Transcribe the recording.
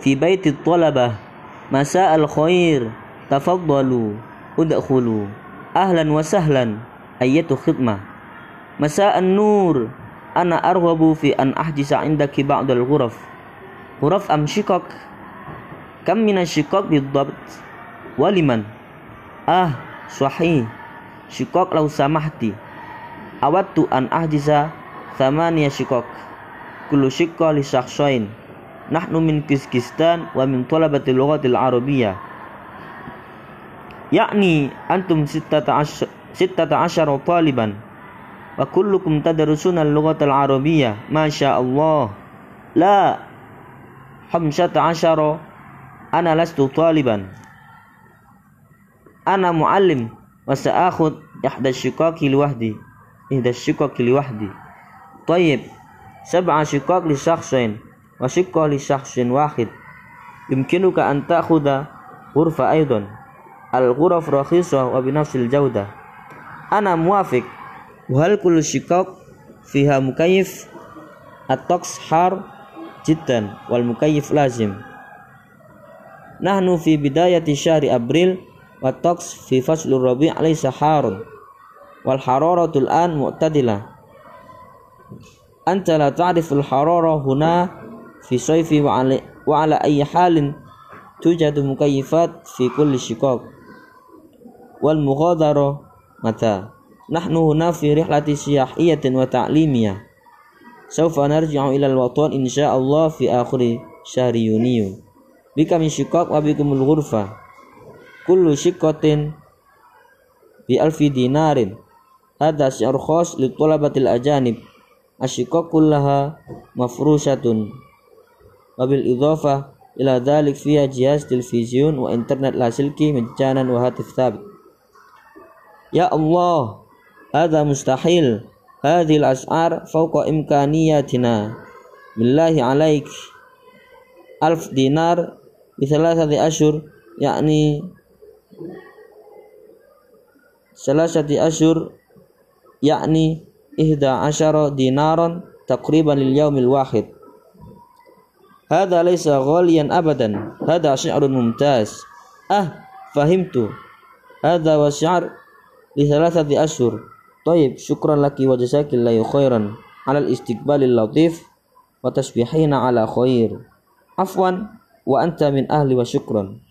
في بيت الطلبة. مساء الخير. تفضلوا. ادخلوا. أهلا وسهلا. أية خدمة. مساء النور. أنا أرغب في أن أحجز عندك بعض الغرف. غرف أم شقق؟ كم من الشقق بالضبط؟ ولمن؟ آه صحيح. شقق لو سمحت. أردت أن أحجز ثمانية شقق. كل شقة لشخصين. نحن من كزكستان ومن طلبة اللغة العربية. يعني أنتم ستة عشر, ستة عشر طالبا وكلكم تدرسون اللغة العربية ما شاء الله. لا خمسة عشر أنا لست طالبا. أنا معلم وسآخذ إحدى الشقق لوحدي إحدى الشقق لوحدي. طيب سبع شقق لشخصين. وشقة لشخص واحد. يمكنك أن تأخذ غرفة أيضا. الغرف رخيصة وبنفس الجودة. أنا موافق. وهل كل شقق فيها مكيف؟ الطقس حار جدا والمكيف لازم. نحن في بداية شهر أبريل والطقس في فصل الربيع ليس حار. والحرارة الآن معتدلة. أنت لا تعرف الحرارة هنا في صيف وعلى, وعلى أي حال توجد مكيفات في كل شقاق. والمغادرة متى؟ نحن هنا في رحلة سياحية وتعليمية. سوف نرجع إلى الوطن إن شاء الله في آخر شهر يونيو. بك من شقاق وبكم الغرفة. كل شقة بألف دينار. هذا سعر خاص للطلبة الأجانب. الشقاق كلها مفروشة. وبالإضافة إلى ذلك فيها جهاز تلفزيون وإنترنت لاسلكي مجانا وهاتف ثابت. يا الله هذا مستحيل. هذه الأسعار فوق إمكانياتنا. بالله عليك. ألف دينار بثلاثة أشهر يعني ثلاثة أشهر يعني إحدى عشر دينارا تقريبا لليوم الواحد. هذا ليس غاليا أبدا. هذا شعر ممتاز. أه فهمت. هذا وشعر لثلاثة أشهر. طيب شكرا لك وجزاك الله خيرا على الاستقبال اللطيف وتسبيحين على خير. عفوا وأنت من أهلي وشكرا.